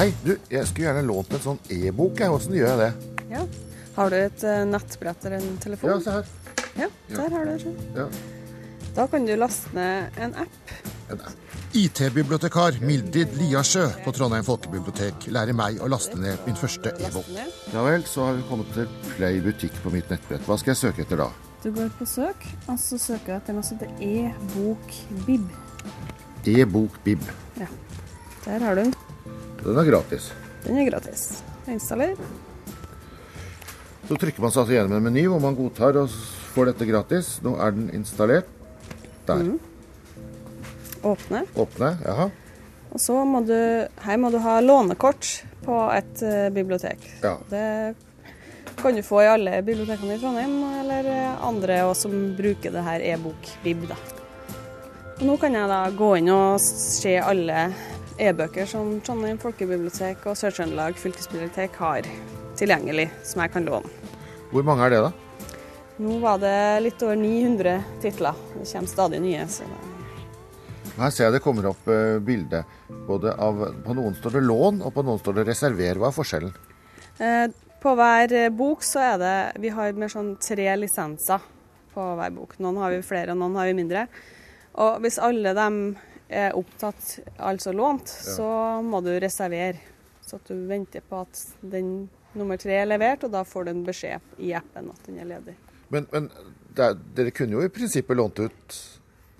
Hei, du, jeg skulle gjerne lånt en sånn e-bok. Hvordan gjør jeg det? Ja. Har du et uh, nettbrett eller en telefon? Ja, se her. Ja, der har du det. Ja. Da kan du laste ned en app. En app. IT-bibliotekar Mildrid Liasjø på Trondheim folkebibliotek lærer meg å laste ned min første e-bok. Ja vel, så har vi kommet til Play butikk på mitt nettbrett. Hva skal jeg søke etter da? Du går på søk, og så søker du etter noe som heter e-bok-bib. E-bok Bib. Ja. Der har du den. Den er gratis. Den er gratis. Installer. Så trykker man seg altså gjennom en meny hvor man godtar og får dette gratis. Nå er den installert. Der. Åpne. Åpne. Jaha. Og så må du Her må du ha lånekort på et eh, bibliotek. Ja. Det kan du få i alle bibliotekene i Trondheim, eller eh, andre som bruker det her e-bok-bib. Nå kan jeg da gå inn og se alle e-bøker som Trondheim folkebibliotek og Sør-Trøndelag fylkesbibliotek har tilgjengelig, som jeg kan låne. Hvor mange er det, da? Nå var det litt over 900 titler. Det kommer stadig nye. Her ser jeg det kommer opp eh, bilde. Både av, på noen står det lån, og på noen står det reserver. Hva er forskjellen? Eh, På hver eh, bok så er det Vi har mer sånn tre lisenser på hver bok. Noen har vi flere, og noen har vi mindre. Og hvis alle dem er opptatt, altså lånt, så må du reservere. Så at du venter på at den nummer tre er levert, og da får du en beskjed i appen at den er ledig. Men, men det er, dere kunne jo i prinsippet lånt ut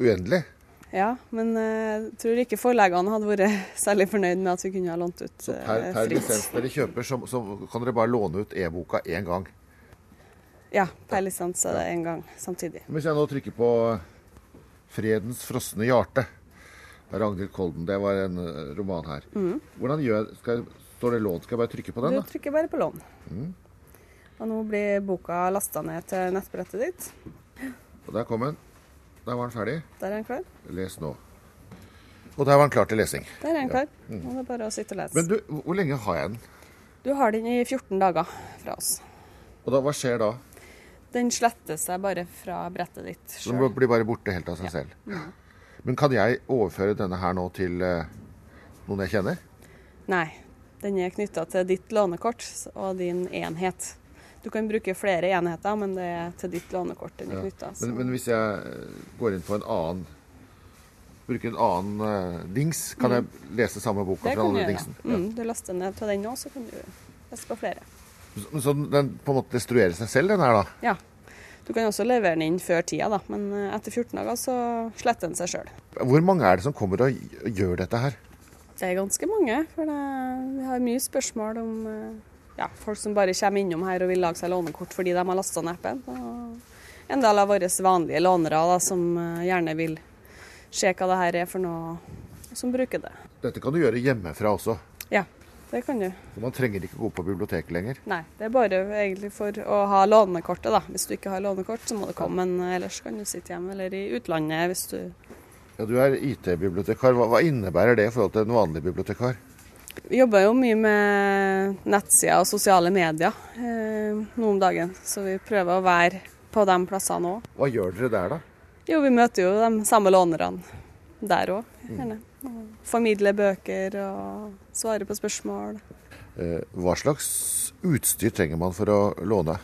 uendelig. Ja, men jeg uh, tror ikke forleggene hadde vært særlig fornøyd med at vi kunne ha lånt ut eh, per, per fritt. lisens dere kjøper, så, så kan dere bare låne ut e-boka én gang. Ja, per lisens er det én gang samtidig. Hvis jeg nå trykker på 'Fredens frosne hjerte' av Ragnhild Kolden, det var en eh, roman her. Hvordan gjør skal, Står det lån? Skal jeg bare trykke på den, Da? Du trykker bare på lån. Og nå blir boka lasta ned til nettbrettet ditt. Og der kom den. Der var den ferdig. Der er den klar. Les nå. Og der var den klar til lesing. Der er den klar. Nå er det bare å sitte og lese. Men du, hvor lenge har jeg den? Du har den i 14 dager fra oss. Og da, hva skjer da? Den sletter seg bare fra brettet ditt Så Den blir bare borte helt av seg selv. Men kan jeg overføre denne her nå til eh, noen jeg kjenner? Nei, den er knytta til ditt lånekort og din enhet. Du kan bruke flere enheter, men det er til ditt lånekort den er Ja. knytta. Men, men hvis jeg eh, går inn på en annen Bruker en annen eh, dings, kan jeg lese samme boka det fra den dingsen? andre dingsen? Mm, du laster ned til den nå, så kan du lese på flere. Så, så den på en måte destruerer seg selv, den her da? Ja. Du kan også levere den inn før tida, da, men eh, etter 14 dager så sletter den seg sjøl. Hvor mange er det som kommer og gjør dette her? Det er ganske mange, for det, vi har mye spørsmål om eh, ja, folk som bare kommer innom her og vil lage seg lånekort fordi de har lasta ned appen. Og en del av våre vanlige lånere da, som eh, gjerne vil se hva det her er for noe, som bruker det. Dette kan du gjøre hjemmefra også. Ja, det kan du. Så man trenger ikke gå på biblioteket lenger. Nei, det er bare egentlig for å ha lånekortet, da. Hvis du ikke har lånekort, så må du komme, men ellers kan du sitte hjemme eller i utlandet hvis du Ja, Du er IT-bibliotekar. Hva, hva innebærer det i forhold til en vanlig bibliotekar? Vi jobber jo mye med nettsider og sosiale medier eh, nå om dagen, så vi prøver å være på de plassene òg. Hva gjør dere der, da? Jo, vi møter jo de samme lånerne der òg, gjerne. Og Formidler bøker og svare på spørsmål. Eh, hva slags utstyr trenger man for å låne?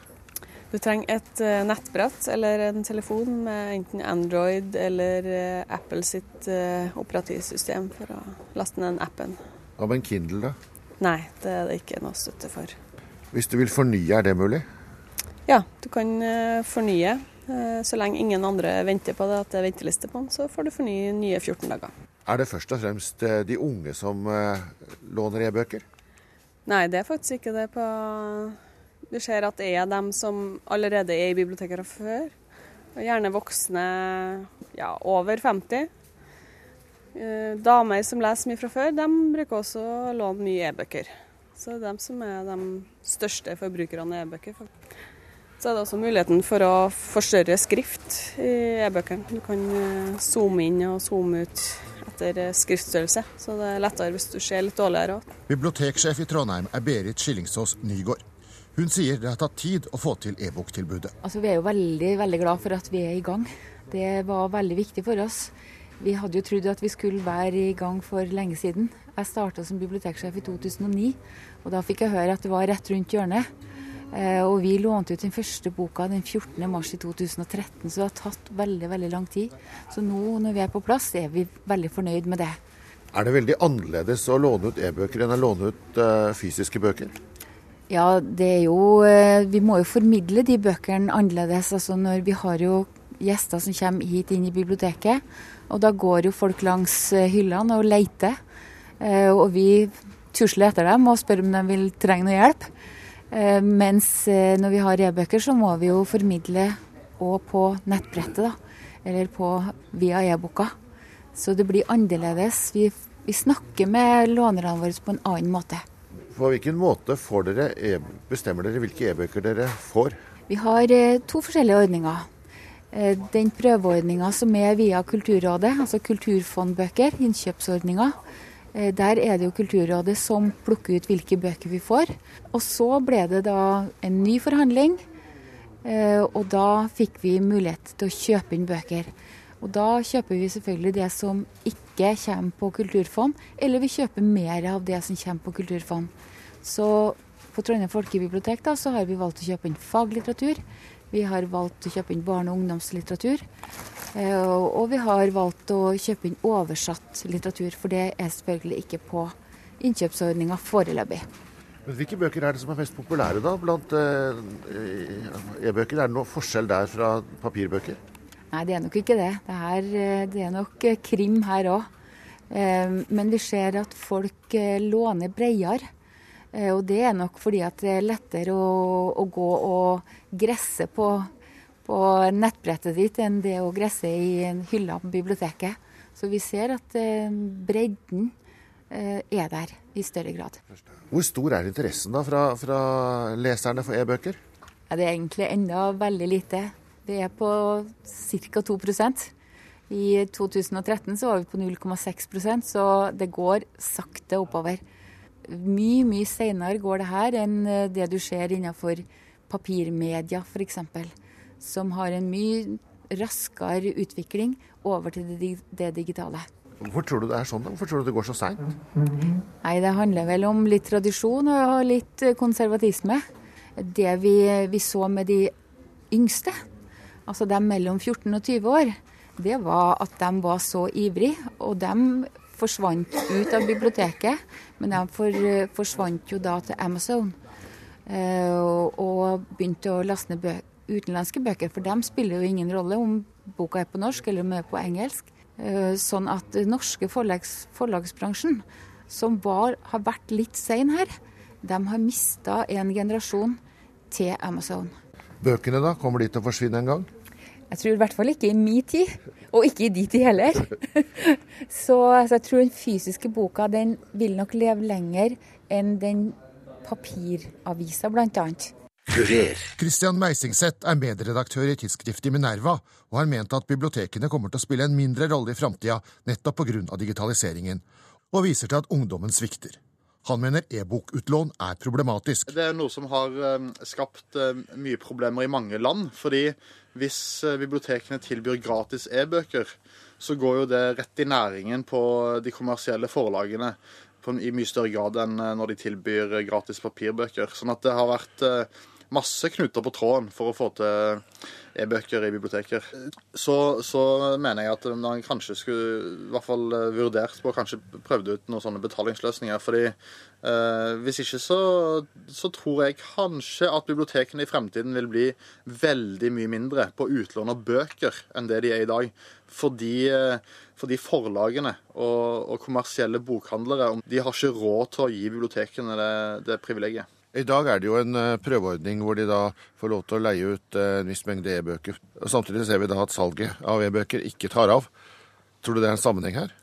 Du trenger et eh, nettbrett eller en telefon med enten Android eller eh, Apple sitt operativsystem for å laste ned den appen. Hva med en Kindle, da? Nei, det er det ikke noe støtte for. Hvis du vil fornye, er det mulig? Ja, du kan fornye. Så lenge ingen andre venter på det, at det er venteliste på den, så får du fornye nye 14 dager. Er det først og fremst eh, de unge som eh, låner e-bøker? Nei, det er faktisk ikke det på Du ser at det er dem som allerede er i biblioteket fra før. Og gjerne voksne ja, over 50. Eh, Damer som leser mye fra før, de bruker også å låne mye e-bøker. Så det er dem som er de største forbrukerne av e-bøker. Så er det også muligheten for å forstørre skrift i e-bøkene. Du kan zoome inn og zoome ut etter eh, skriftstørrelse, så det er lettere hvis du ser litt dårligere òg. Biblioteksjef i Trondheim er Berit Skillingsås Nygård. Hun sier det har tatt tid å få til e-boktilbudet. Altså, vi er jo veldig, veldig glad for at vi er i gang. Det var veldig viktig for oss. Vi hadde jo trodd at vi skulle være i gang for lenge siden. Jeg starta som biblioteksjef i 2009, og da fikk jeg høre at det var rett rundt hjørnet. Eh, og vi lånte ut den første boka den 14. mars i 2013, så det har tatt veldig veldig lang tid. Så nå når vi er på plass, er vi veldig fornøyd med det. Er det veldig annerledes å låne ut e-bøker enn å låne ut uh, fysiske bøker? Ja, det er jo eh, Vi må jo formidle de bøkene annerledes. Altså når vi har jo gjester som kommer hit inn i biblioteket, og da går jo folk langs hyllene og leter. Og vi tusler etter dem og spør om de vil trenge noe hjelp. Mens når vi har e-bøker, så må vi jo formidle òg på nettbrettet, da. Eller på, via e-boka. Så det blir annerledes. Vi, vi snakker med lånerne våre på en annen måte. På hvilken måte dere e bestemmer dere hvilke e-bøker dere får? Vi har eh, to forskjellige ordninger. Eh, den prøveordninga som er via Kulturrådet, altså kulturfondbøker, innkjøpsordninga. Eh, der er det jo Kulturrådet som plukker ut hvilke bøker vi får. Og så ble det da en ny forhandling, og da fikk vi mulighet til å kjøpe inn bøker. Og da kjøper vi selvfølgelig det som ikke kommer på kulturfond, eller vi kjøper mer av det som kommer på kulturfond. Så på Trondheim folkebibliotek da, så har vi valgt å kjøpe inn faglitteratur. Vi har valgt å kjøpe inn barne- og ungdomslitteratur. Eh, og vi har valgt å kjøpe inn oversatt litteratur, for det er selvfølgelig ikke på innkjøpsordninga foreløpig. Men Hvilke bøker er det som er mest populære da blant eh, e-bøker? Er det noe forskjell der fra papirbøker? Nei, det er nok ikke det. Det er, eh, det er nok krim her òg. Men vi ser at folk låner bredere. Og det er nok fordi at det er lettere å, å gå og gresse på, på, nettbrettet ditt enn det å gresse i en hylle på biblioteket. Så vi ser at bredden er der i større grad. Hvor stor er interessen da fra, fra leserne for e-bøker? Ja, det er egentlig enda veldig lite. Det er på ca. 2% I 2013 så var vi på 0,6% så det går sakte oppover. Mye mye senere går det her enn eh, det du ser innenfor papirmedia f.eks., som har en mye raskere utvikling over til det digitale. Hvorfor tror du det er sånn? da? Hvorfor tror du det går så seint? Nei, Det handler vel om litt tradisjon og litt konservatisme. Det vi, vi så med de yngste, altså de mellom 14 og 20 år, det var at de var så ivrige. Og de forsvant ut av biblioteket, men de for, forsvant jo da til Amazon. Eh, og, og, begynte å laste ned bø utenlandske bøker, for dem spiller jo ingen rolle om boka er på norsk eller om den er på engelsk. Eh, sånn at norske forlags, forlagsbransjen, som var, har vært litt sein her, de har mista en generasjon til Amazon. Bøkene, da? Kommer de til å forsvinne en gang? Jeg tror i hvert fall ikke i min tid, og ikke i de tid heller. så, så, jeg tror den fysiske boka den vil nok leve lenger enn den papiravisa, bl.a. Christian Meisingseth er medredaktør i tidsskriftet Minerva, og har ment at bibliotekene kommer til å spille en mindre rolle i framtida nettopp pga. digitaliseringen, og viser til at ungdommen svikter. Han mener e-bokutlån er problematisk. Det er noe som har eh, skapt eh, mye problemer i mange land. fordi hvis eh, bibliotekene tilbyr gratis e-bøker, så går jo det rett i næringen på de kommersielle forlagene i mye større grad enn når de tilbyr gratis papirbøker. Sånn at det har vært masse knuter på tråden for å få til e-bøker i biblioteker. Så, så, mener jeg at man kanskje skulle i hvert fall eh, vurdert på kanskje prøvd ut noen sånne betalingsløsninger. fordi eh, hvis ikke så, så, tror jeg kanskje at bibliotekene i fremtiden vil bli veldig mye mindre på utlån av bøker enn det de er i dag. Fordi, eh, fordi forlagene og, og, kommersielle bokhandlere de har ikke råd til å gi bibliotekene det, det privilegiet. I dag er det jo en eh, prøveordning hvor de da får lov til å leie ut eh, en viss mengde e-bøker. Samtidig ser vi da at salget av e-bøker ikke tar av. Tror du det er en sammenheng her?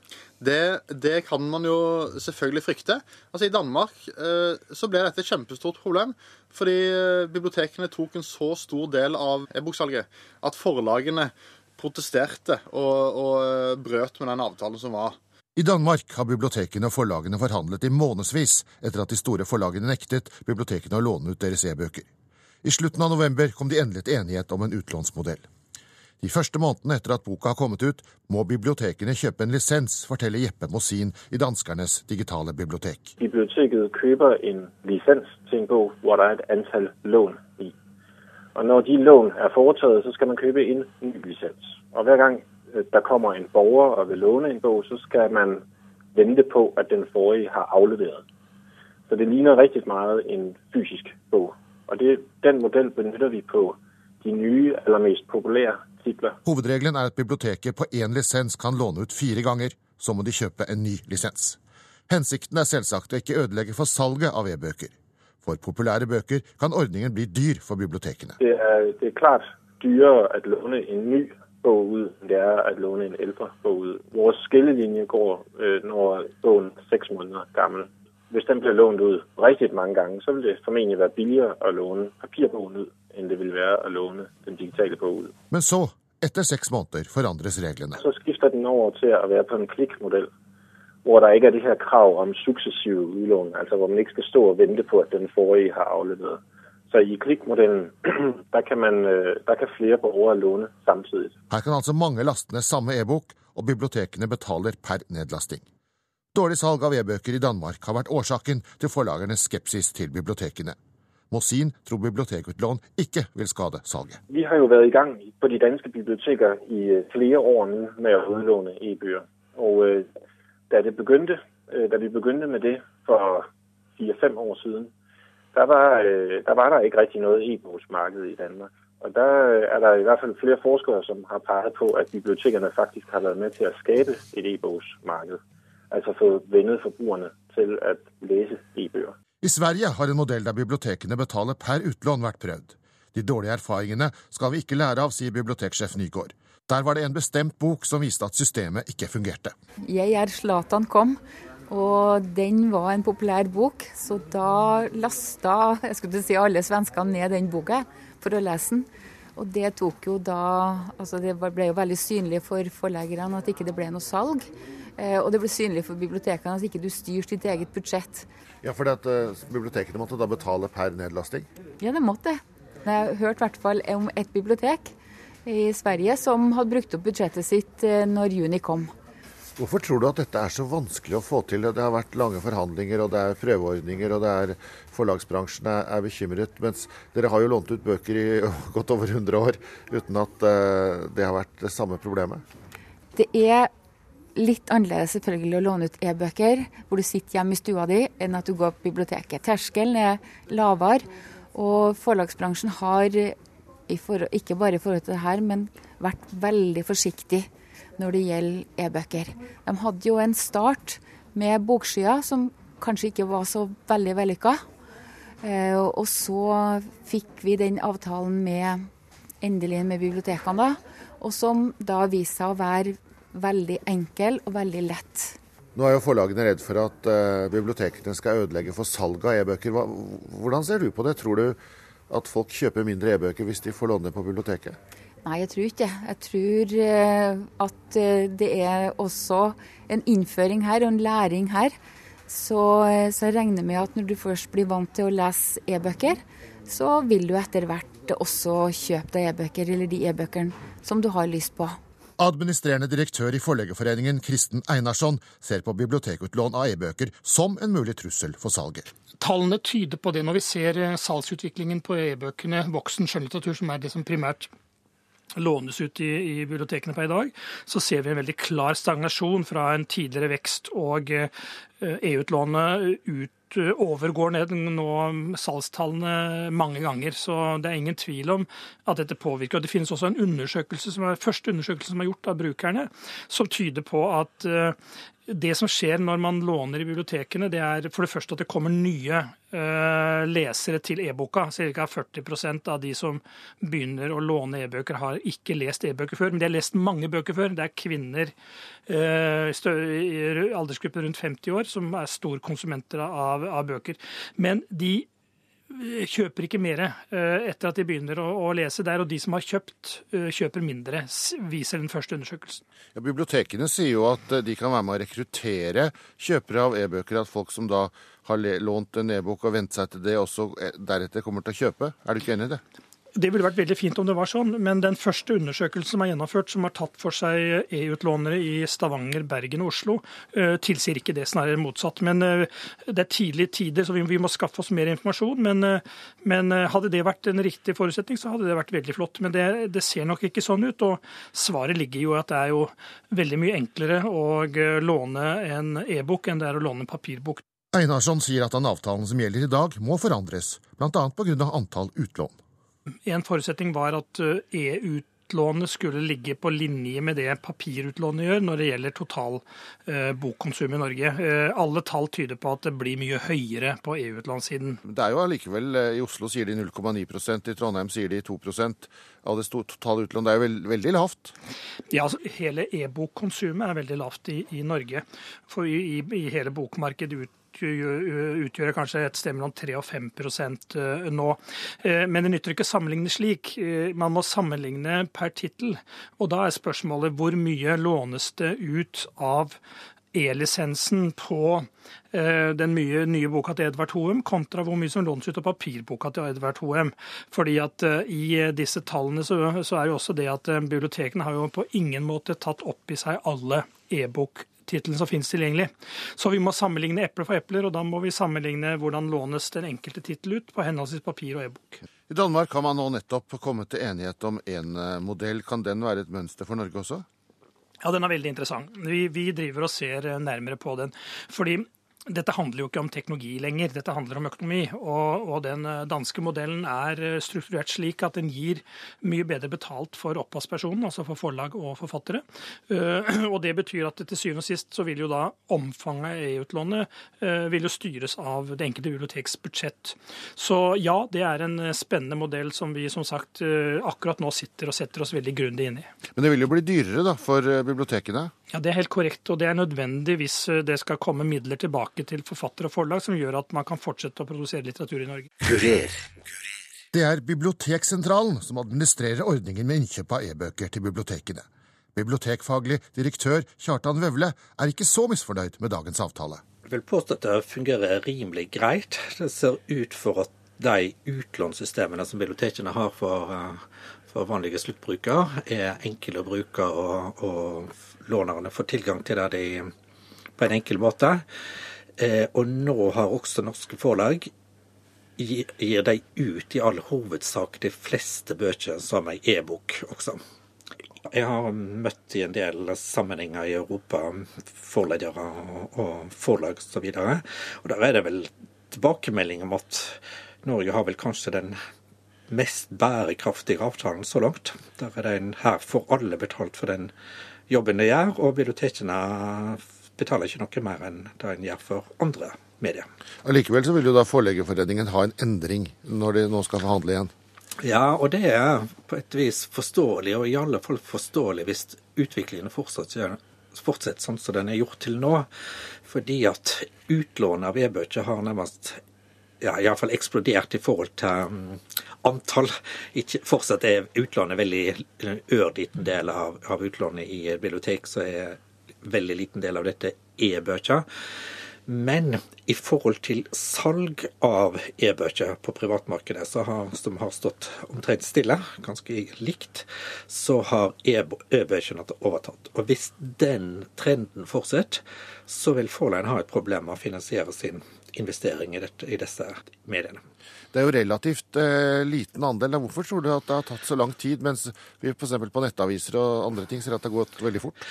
Det, det, kan man jo selvfølgelig frykte. Altså I Danmark eh, så ble dette et kjempestort problem. Fordi bibliotekene tok en så stor del av e-boksalget at forlagene protesterte og, og brøt med den avtalen som var. I Danmark har bibliotekene og forlagene forhandlet i månedsvis etter at de store forlagene nektet bibliotekene å låne ut deres e-bøker. I slutten av november kom de endelig til enighet om en utlånsmodell. De første månedene etter at boka har kommet ut, må bibliotekene kjøpe en lisens, forteller Jeppe Mosin i danskernes digitale bibliotek. Biblioteket kjøper en lisens til en bok hvor det er et antall lån i. Og Når de lån er foretatt, så skal man kjøpe en ny lisens. Og Hver gang der kommer en borger og vil låne en bog, så skal man vente på at den forrige har avlevert. Så det ligner riktig mye en fysisk bog. Og det, Den modell benytter vi på de nye eller mest populære titler. Hovedregelen er at biblioteket på én lisens kan låne ut fire ganger. Så må de kjøpe en ny lisens. Hensikten er selvsagt å ikke ødelegge for salget av e-bøker. For populære bøker kan ordningen bli dyr for bibliotekene. Det er, det er klart dyrere å låne en ny bok ud, end det er at låne en ældre bog ud. Vores skillelinje går øh, når bogen er seks måneder gammel. Hvis den bliver lånt ud rigtig mange gange, så vil det formentlig være billigere at låne papirbogen ud, end det vil være at låne den digitale bog ud. Men så, etter seks måneder, forandres reglene. Så skifter den over til å være på en klikmodel, hvor det ikke er det her krav om suksessive udlån, altså hvor man ikke skal stå og vente på at den forrige har avlevert. Så i klikkmodellen der øh, der kan flere borgere låne samtidig. Her kan altså mange laste ned samme e-bok, og bibliotekene betaler per nedlasting. Dårlig salg av e-bøker i Danmark har vært årsaken til forlagernes skepsis til bibliotekene. Mosin tror bibliotekutlån ikke vil skade salget. Vi har jo vært i gang på de danske biblioteker i øh, flere år nå med å utlåne e-bøker. Og øh, da, det begynte, da vi begynte med det for fire-fem år siden, der var, der var der ikke rigtig noget e-bogsmarked i Danmark. Og Der er der i hvert fald flere forskere som har peget på at bibliotekerne faktisk har været med til at skabe et e-bogsmarked. Altså få vendet forbrugerne til at læse e-bøger. I Sverige har en modell der bibliotekene betaler per utlån vært prøvd. De dårlige erfaringene skal vi ikke lære av, sier biblioteksjef Nygaard. Der var det en bestemt bok som viste at systemet ikke fungerte. Jeg er Zlatan kom, og den var en populær bok. Så da lasta jeg skulle si alle svenskene ned den boka for å lese den. Og det tok jo da Altså det ble jo veldig synlig for forleggerne at ikke det ble noe salg. Eh, og det ble synlig for bibliotekene at ikke du styrte ditt eget budsjett. Ja, for at uh, bibliotekene måtte da betale per nedlasting? Ja, det måtte. Jeg hørte i hvert fall om et bibliotek i Sverige som hadde brukt opp budsjettet sitt uh, når juni kom. Hvorfor tror du at dette er så vanskelig å få til? Det har vært lange forhandlinger, og det er prøveordninger, og det er forlagsbransjen er, bekymret. Mens dere har jo lånt ut bøker i godt over 100 år uten at uh, det har vært det samme problemet? Det er litt annerledes selvfølgelig å låne ut e-bøker, hvor du sitter hjemme i stua di, enn at du går på biblioteket. Terskelen er lavere, og forlagsbransjen har, ikke bare i forhold til det her, men vært veldig forsiktig når det gjelder e-bøker. De hadde jo en start med Bokskya som kanskje ikke var så veldig vellykka. Eh, og så fikk vi den avtalen med endelig med bibliotekene, da, og som da viste seg å være veldig enkel og veldig lett. Nå er jo forlagene redd for at uh, bibliotekene skal ødelegge for salget av e-bøker. Hvordan ser du på det? Tror du at folk kjøper mindre e-bøker hvis de får låne på biblioteket? Nei, jeg tror ikke det. Jeg tror uh, at uh, det er også en innføring her og en læring her. Så, så jeg regner med at når du først blir vant til å lese e-bøker, så vil du etter hvert også kjøpe deg e-bøker, eller de e-bøkene som du har lyst på. Administrerende direktør i Forleggerforeningen, Kristen Einarsson, ser på bibliotekutlån av e-bøker som en mulig trussel for salget. Tallene tyder på det når vi ser eh, salgsutviklingen på e-bøkene, voksen skjønnlitteratur, som er det som primært lånes ut i, i, bibliotekene på i dag, så ser vi en veldig klar stagnasjon fra en tidligere vekst. Og eh, e-utlånet ut overgår ned nå salgstallene mange ganger. Så det er ingen tvil om at dette påvirker. Og Det finnes også en undersøkelse som er, første undersøkelse som er gjort av brukerne, som tyder på at eh, det som skjer når man låner i bibliotekene, det er for det første at det kommer nye uh, lesere til e-boka. Ca. 40% av de som begynner å låne e-bøker, har ikke lest e-bøker før. Men de har lest mange bøker før. Det er kvinner uh, i aldersgruppen rundt 50 år som er storkonsumenter av, av bøker. Men de kjøper ikke mer eh, etter at de begynner å, lese der, og de som har kjøpt, eh, kjøper mindre, viser den første undersøkelsen. Ja, bibliotekene sier jo at eh, de kan være med å rekruttere kjøpere av e-bøker, at folk som da har lånt en e-bok og vent seg til det, også deretter kommer til å kjøpe. Er du ikke enig i det? Det ville vært veldig fint om det var sånn, men den første undersøkelsen som er gjennomført, som har tatt for seg e-utlånere i Stavanger, Bergen og Oslo, eh, tilsier ikke det, snarere motsatt. Men eh, det er tidlige tider, så vi må skaffe oss mer informasjon. Men, eh, men hadde det vært en riktig forutsetning, så hadde det vært veldig flott. Men det, det, ser nok ikke sånn ut. Og svaret ligger jo i at det er jo veldig mye enklere å låne en e-bok enn det er å låne en papirbok. Einarsson sier at den avtalen som gjelder i dag, må forandres, bl.a. pga. antall utlån. En forutsetning var at eh, e-utlånet skulle ligge på linje med det papirutlånet gjør når det gjelder total eh, bokkonsum i Norge. Eh, alle tall tyder på at det blir mye høyere på EU-utlånssiden. Det er jo allikevel, I Oslo sier de 0,9% i Trondheim sier de 2% av det totale utlånet. Det er jo veld, veldig lavt? Ja, altså, Hele e-bokkonsumet er veldig lavt i, i Norge. For i, i, i hele bokmarkedet ut utgjør kanskje et sted mellom 3 og 5 eh, nå. Eh, men det nytter ikke å sammenligne slik. Eh, man må sammenligne per tittel. Og da er spørsmålet hvor mye lånes det ut av E-lisensen på den mye nye boka til Edvard Hoem, kontra hvor mye som lånes ut av papirboka til Edvard Hoem. Fordi at I disse tallene så, så er jo også det at bibliotekene har jo på ingen måte tatt opp i seg alle e-bok tittelen som finnes tilgjengelig. Så vi må sammenligne epler for epler, og da må vi sammenligne hvordan lånes den enkelte tittel ut på henholdsvis papir og e-bok. I Danmark har man nå nettopp kommet til enighet om én en modell. Kan den være et mønster for Norge også? Ja, den er veldig interessant. Vi, vi driver og ser eh, nærmere på den. Fordi dette handler jo ikke om teknologi lenger, dette handler om økonomi. Og, og, den eh, danske modellen er eh, strukturert slik at den gir mye bedre betalt for opphavspersonen, altså for forlag og forfattere. Uh, og det betyr at til syvende og sist så vil jo da omfanget av EU-utlånet vil jo styres av det enkelte biblioteks budsjett. Så ja, det er en spennende modell som vi som sagt akkurat nå sitter og setter oss veldig grundig inn i. Men det vil jo bli dyrere da for bibliotekene? Ja, Det er helt korrekt, og det er nødvendig hvis eh, det skal komme midler tilbake til forfatter og forlag som gjør at man kan fortsette å produsere litteratur i Norge. Kurer. Det er Biblioteksentralen som administrerer ordningen med innkjøp av e-bøker til bibliotekene. Bibliotekfaglig direktør Kjartan Vevle er ikke så misfornøyd med dagens avtale. Jeg vil påstå at det fungerer rimelig greit. Det ser ut for at de utlånssystemene som bibliotekene har for, eh, for vanlige sluttbrukere, er enkle å bruke og, og lånerne får tilgang til det de, på en enkel måte. Eh, og nå har også norske forlag gir, gir de ut i all hovedsak de fleste bøker som ei e-bok også. Jeg har møtt i en del sammenhenger i Europa forleggere og forlag osv. Og, og der er det vel tilbakemelding om at Norge har vel kanskje den mest bærekraftige avtalen så langt. Der er det en her får alle betalt for den jobben de gjør, og bibliotekene betaler ikke noe mer enn det en gjør for andre medier. Allikevel så vil jo da Forleggerforeningen ha en endring når de nå skal forhandle igjen? Ja, og det er på et vis forståelig, og i alle fall forståelig hvis utviklingen fortsetter, fortsetter sånn som den er gjort til nå. Fordi at utlånet av e-bøker har nærmest ja, iallfall eksplodert i forhold til um, antall. Ikke, fortsatt er utlånet veldig en ørliten del av, av utlånet i bibliotek, så er veldig liten del av dette e-bøker. Men i forhold til salg av e-bøker på privatmarkedet, har, som har stått omtrent stille, ganske likt, så har e-bøkene overtatt. Og hvis den trenden fortsetter, så vil Forlein ha et problem med å finansiere sin investering i, dette, i disse mediene. Det er jo relativt eh, liten andel. Hvorfor tror du at det har tatt så lang tid, mens vi f.eks. på nettaviser og andre ting ser at det har gått veldig fort?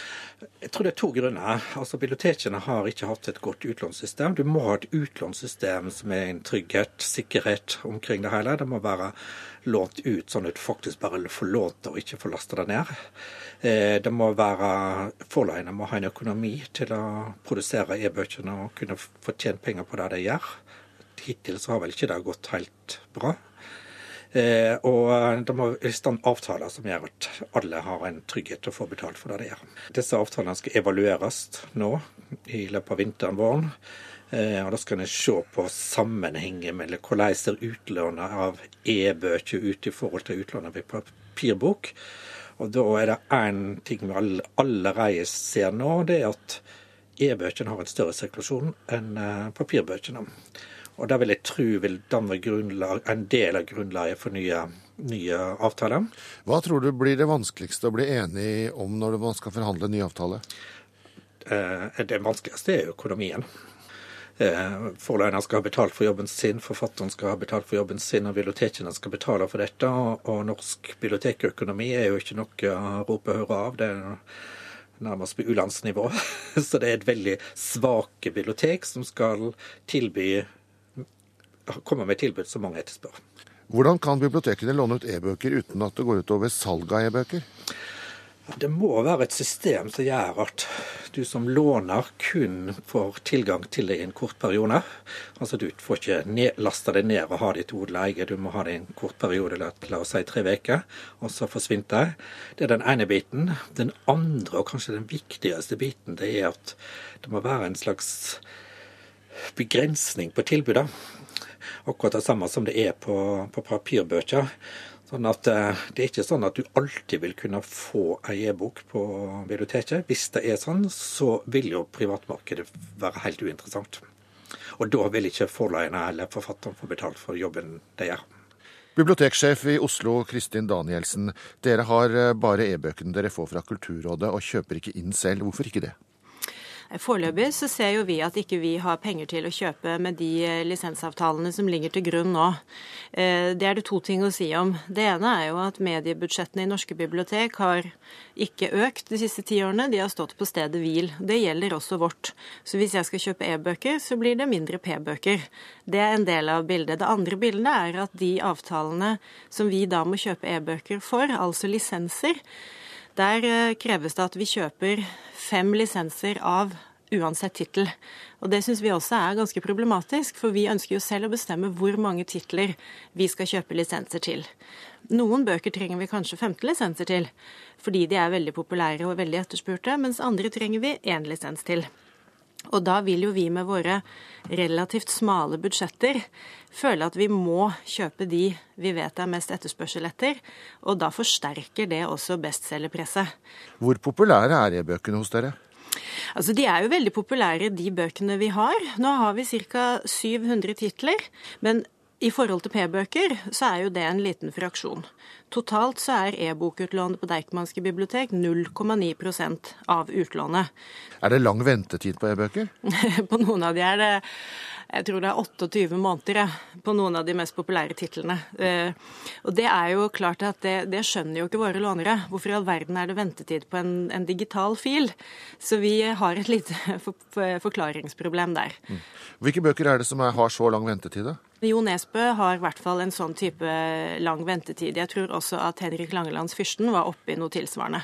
Jeg tror det er to grunner. Altså, Bibliotekene har ikke hatt et godt utlånssystem. Du må ha et utlånssystem som er en trygghet, sikkerhet omkring det hele. Det må være lånt ut sånn at du faktisk bare får lånt og ikke får lasta det ned. Eh, det må være Forlagene må ha en økonomi til å produsere e-bøkene og kunne få tjent penger på det de gjør hittil så har vel ikke det gått helt bra. Eh, og det må i stand avtaler som gjør at alle har en trygghet til å få betalt for det de gjør. Disse avtalene skal evalueres nå i løpet av vinteren våren. Eh, og Da skal en se på sammenhengen mellom hvordan ser utlånet av e-bøker ut i forhold til utlånet ved papirbok. Og Da er det én ting vi allerede ser nå, det er at e-bøkene har en større sirkulasjon enn eh, papirbøkene. Og det vil jeg tro vil danne en del av grunnlaget for nye, nye avtaler. Hva tror du blir det vanskeligste å bli enig om når man skal forhandle en ny avtale? Eh, det vanskeligste er økonomien. Eh, Forleggerne skal ha betalt for jobben sin, forfatteren skal ha betalt for jobben sin, og bibliotekene skal betale for dette. Og norsk bibliotekøkonomi er jo ikke noe å rope hurra av. Det er nærmest på u-landsnivå. Så det er et veldig svake bibliotek som skal tilby komme med tilbud som mange etterspør. Hvordan kan bibliotekene låne ut e-bøker uten at det går utover salg av e-bøker? Det må være et system som gjør at du som låner kun får tilgang til det i en kort periode. Altså Du får ikke ned, laste det ned og ha det i til odel. Du må ha det i en kort periode, la oss si tre uker, og så forsvinner det. Det er den ene biten. Den andre, og kanskje den viktigste biten, det er at det må være en slags begrensning på tilbudet. Akkurat det samme som det er på, på papirbøker. Sånn at eh, Det er ikke sånn at du alltid vil kunne få ei e-bok på biblioteket. Hvis det er sånn, så vil jo privatmarkedet være helt uinteressant. Og da vil ikke forlagene eller forfatteren få betalt for jobben de gjør. Biblioteksjef i Oslo, Kristin Danielsen. Dere har eh, bare e-bøkene dere får fra Kulturrådet, og kjøper ikke inn selv. Hvorfor ikke det? Foreløpig så ser jo vi at ikke vi har penger til å kjøpe med de eh, lisensavtalene som ligger til grunn nå. Eh, det er det to ting å si om. Det ene er jo at mediebudsjettene i norske bibliotek har ikke økt de siste ti årene. De har stått på stedet hvil. Det gjelder også vårt. Så hvis jeg skal kjøpe e-bøker, så blir det mindre p-bøker. Det er en del av bildet. Det andre bildet er at de avtalene som vi da må kjøpe e-bøker for, altså lisenser, der eh, kreves det at vi kjøper fem lisenser av uansett tittel. Og Det syns vi også er ganske problematisk, for vi ønsker jo selv å bestemme hvor mange titler vi skal kjøpe lisenser til. Noen bøker trenger vi kanskje 15 lisenser til, fordi de er veldig populære og veldig etterspurte, mens andre trenger vi én lisens til. Og da vil jo vi med våre relativt smale budsjetter føle at vi må kjøpe de vi vet er mest etterspørsel etter, og da forsterker det også bestselgerpresset. Hvor populære er e-bøkene hos dere? Altså, De er jo veldig populære, de bøkene vi har. Nå har vi ca. 700 titler. Men i forhold til p-bøker så er jo det en liten fraksjon. Totalt så er e-bokutlånet på Deichmanske bibliotek 0,9% av utlånet. Er det lang ventetid på e-bøker? på noen av de er det jeg tror det er 28 måneder ja, på noen av de mest populære titlene. Eh, og det er jo klart at det, det, skjønner jo ikke våre lånere. Hvorfor i all verden er det ventetid på en, en digital fil? Så vi har et lite for, for, forklaringsproblem der. Mm. Hvilke bøker er det som er, har så lang ventetid, da? Jo Nesbø har i hvert fall en sånn type lang ventetid. Jeg tror også at Henrik Langelands Fyrsten var oppe i noe tilsvarende.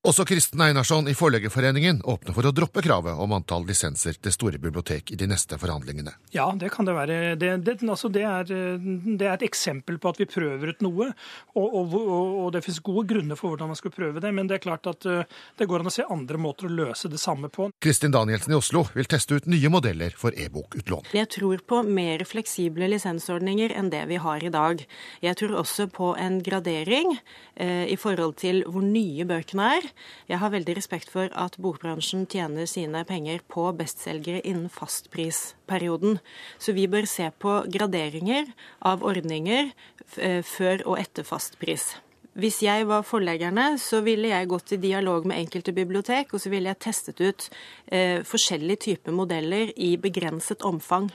Også Kristen Einarsson i Forleggerforeningen åpner for å droppe kravet om antall lisenser til store bibliotek i de neste forhandlingene. Ja, det kan det være. Det, det, altså det, er, det er, et eksempel på at vi prøver ut noe. Og, og, og, det finnes gode grunner for hvordan man skal prøve det. Men det er klart at eh, det går an å se andre måter å løse det samme på. Kristin Danielsen i Oslo vil teste ut nye modeller for e-bokutlån. Jeg tror på mer fleksible lisensordninger enn det vi har i dag. Jeg tror også på en gradering eh, i forhold til hvor nye bøkene er. Jeg har veldig respekt for at bokbransjen tjener sine penger på bestselgere innen fastprisperioden. Så vi bør se på graderinger av ordninger eh, før og etter fastpris. Hvis jeg var forleggerne, så ville jeg gått i dialog med enkelte bibliotek, og så ville jeg testet ut eh, forskjellige typer modeller i begrenset omfang.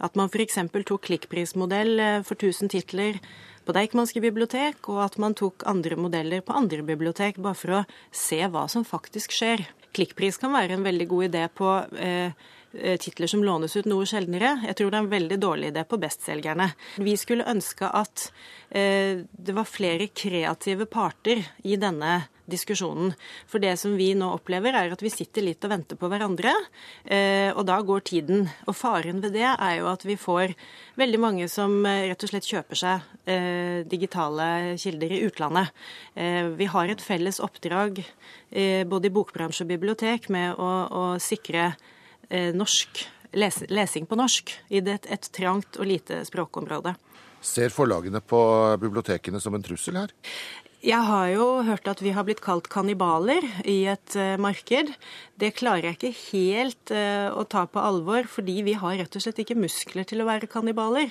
At man f.eks. tok klikkprismodell eh, for 1000 titler på Deichmanske bibliotek, og at man tok andre modeller på andre bibliotek, bare for å se hva som faktisk skjer. Klikkpris kan være en veldig god idé på eh, titler som lånes ut noe sjeldnere. Jeg tror det er en veldig dårlig idé på bestselgerne. Vi skulle ønske at eh, det var flere kreative parter i denne diskusjonen. For det som vi nå opplever, er at vi sitter litt og venter på hverandre, eh, og da går tiden. Og faren ved det er jo at vi får veldig mange som eh, rett og slett kjøper seg eh, digitale kilder i utlandet. Vi har et felles oppdrag både i bokbransje og bibliotek med å, å sikre norsk lesing på norsk i et, et trangt og lite språkområde. Ser forlagene på bibliotekene som en trussel her? Jeg har jo hørt at vi har blitt kalt kannibaler i et uh, marked. Det klarer jeg ikke helt uh, å ta på alvor, fordi vi har rett og slett ikke muskler til å være kannibaler.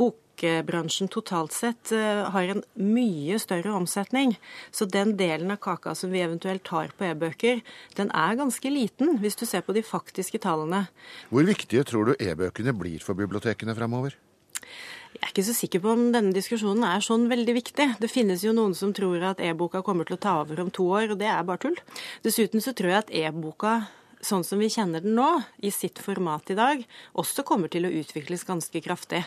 Bokbransjen totalt sett uh, har en mye større omsetning, så den delen av kaka som vi eventuelt tar på e-bøker, den er ganske liten, hvis du ser på de faktiske tallene. Hvor viktige tror du e-bøkene blir for bibliotekene framover? Jeg er ikke så sikker på om denne diskusjonen er sånn veldig viktig. Det finnes jo noen som tror at e-boka kommer til å ta over om to år, og det er bare tull. Dessuten så tror jeg at e-boka sånn som vi kjenner den nå, i sitt format i dag, også kommer til å utvikles ganske kraftig.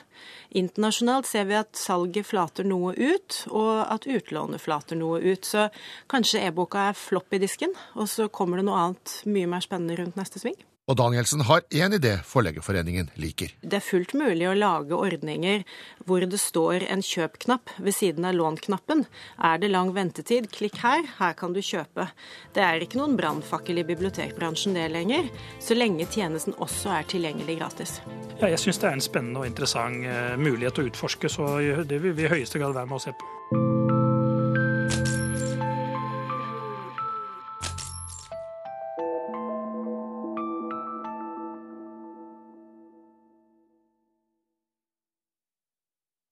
Internasjonalt ser vi at salget flater noe ut, og at utlånet flater noe ut. Så kanskje e-boka er flopp i disken, og så kommer det noe annet mye mer spennende rundt neste sving. Og Danielsen har én idé Forleggerforeningen liker. Det er fullt mulig å lage ordninger hvor det står en kjøp-knapp ved siden av lån-knappen. Er det lang ventetid, klikk her, her kan du kjøpe. Det er ikke noen brannfakkel i bibliotekbransjen det lenger, så lenge tjenesten også er tilgjengelig gratis. Ja, jeg syns det er en spennende og interessant eh, mulighet å utforske, så det vil vi i høyeste grad være med å se på.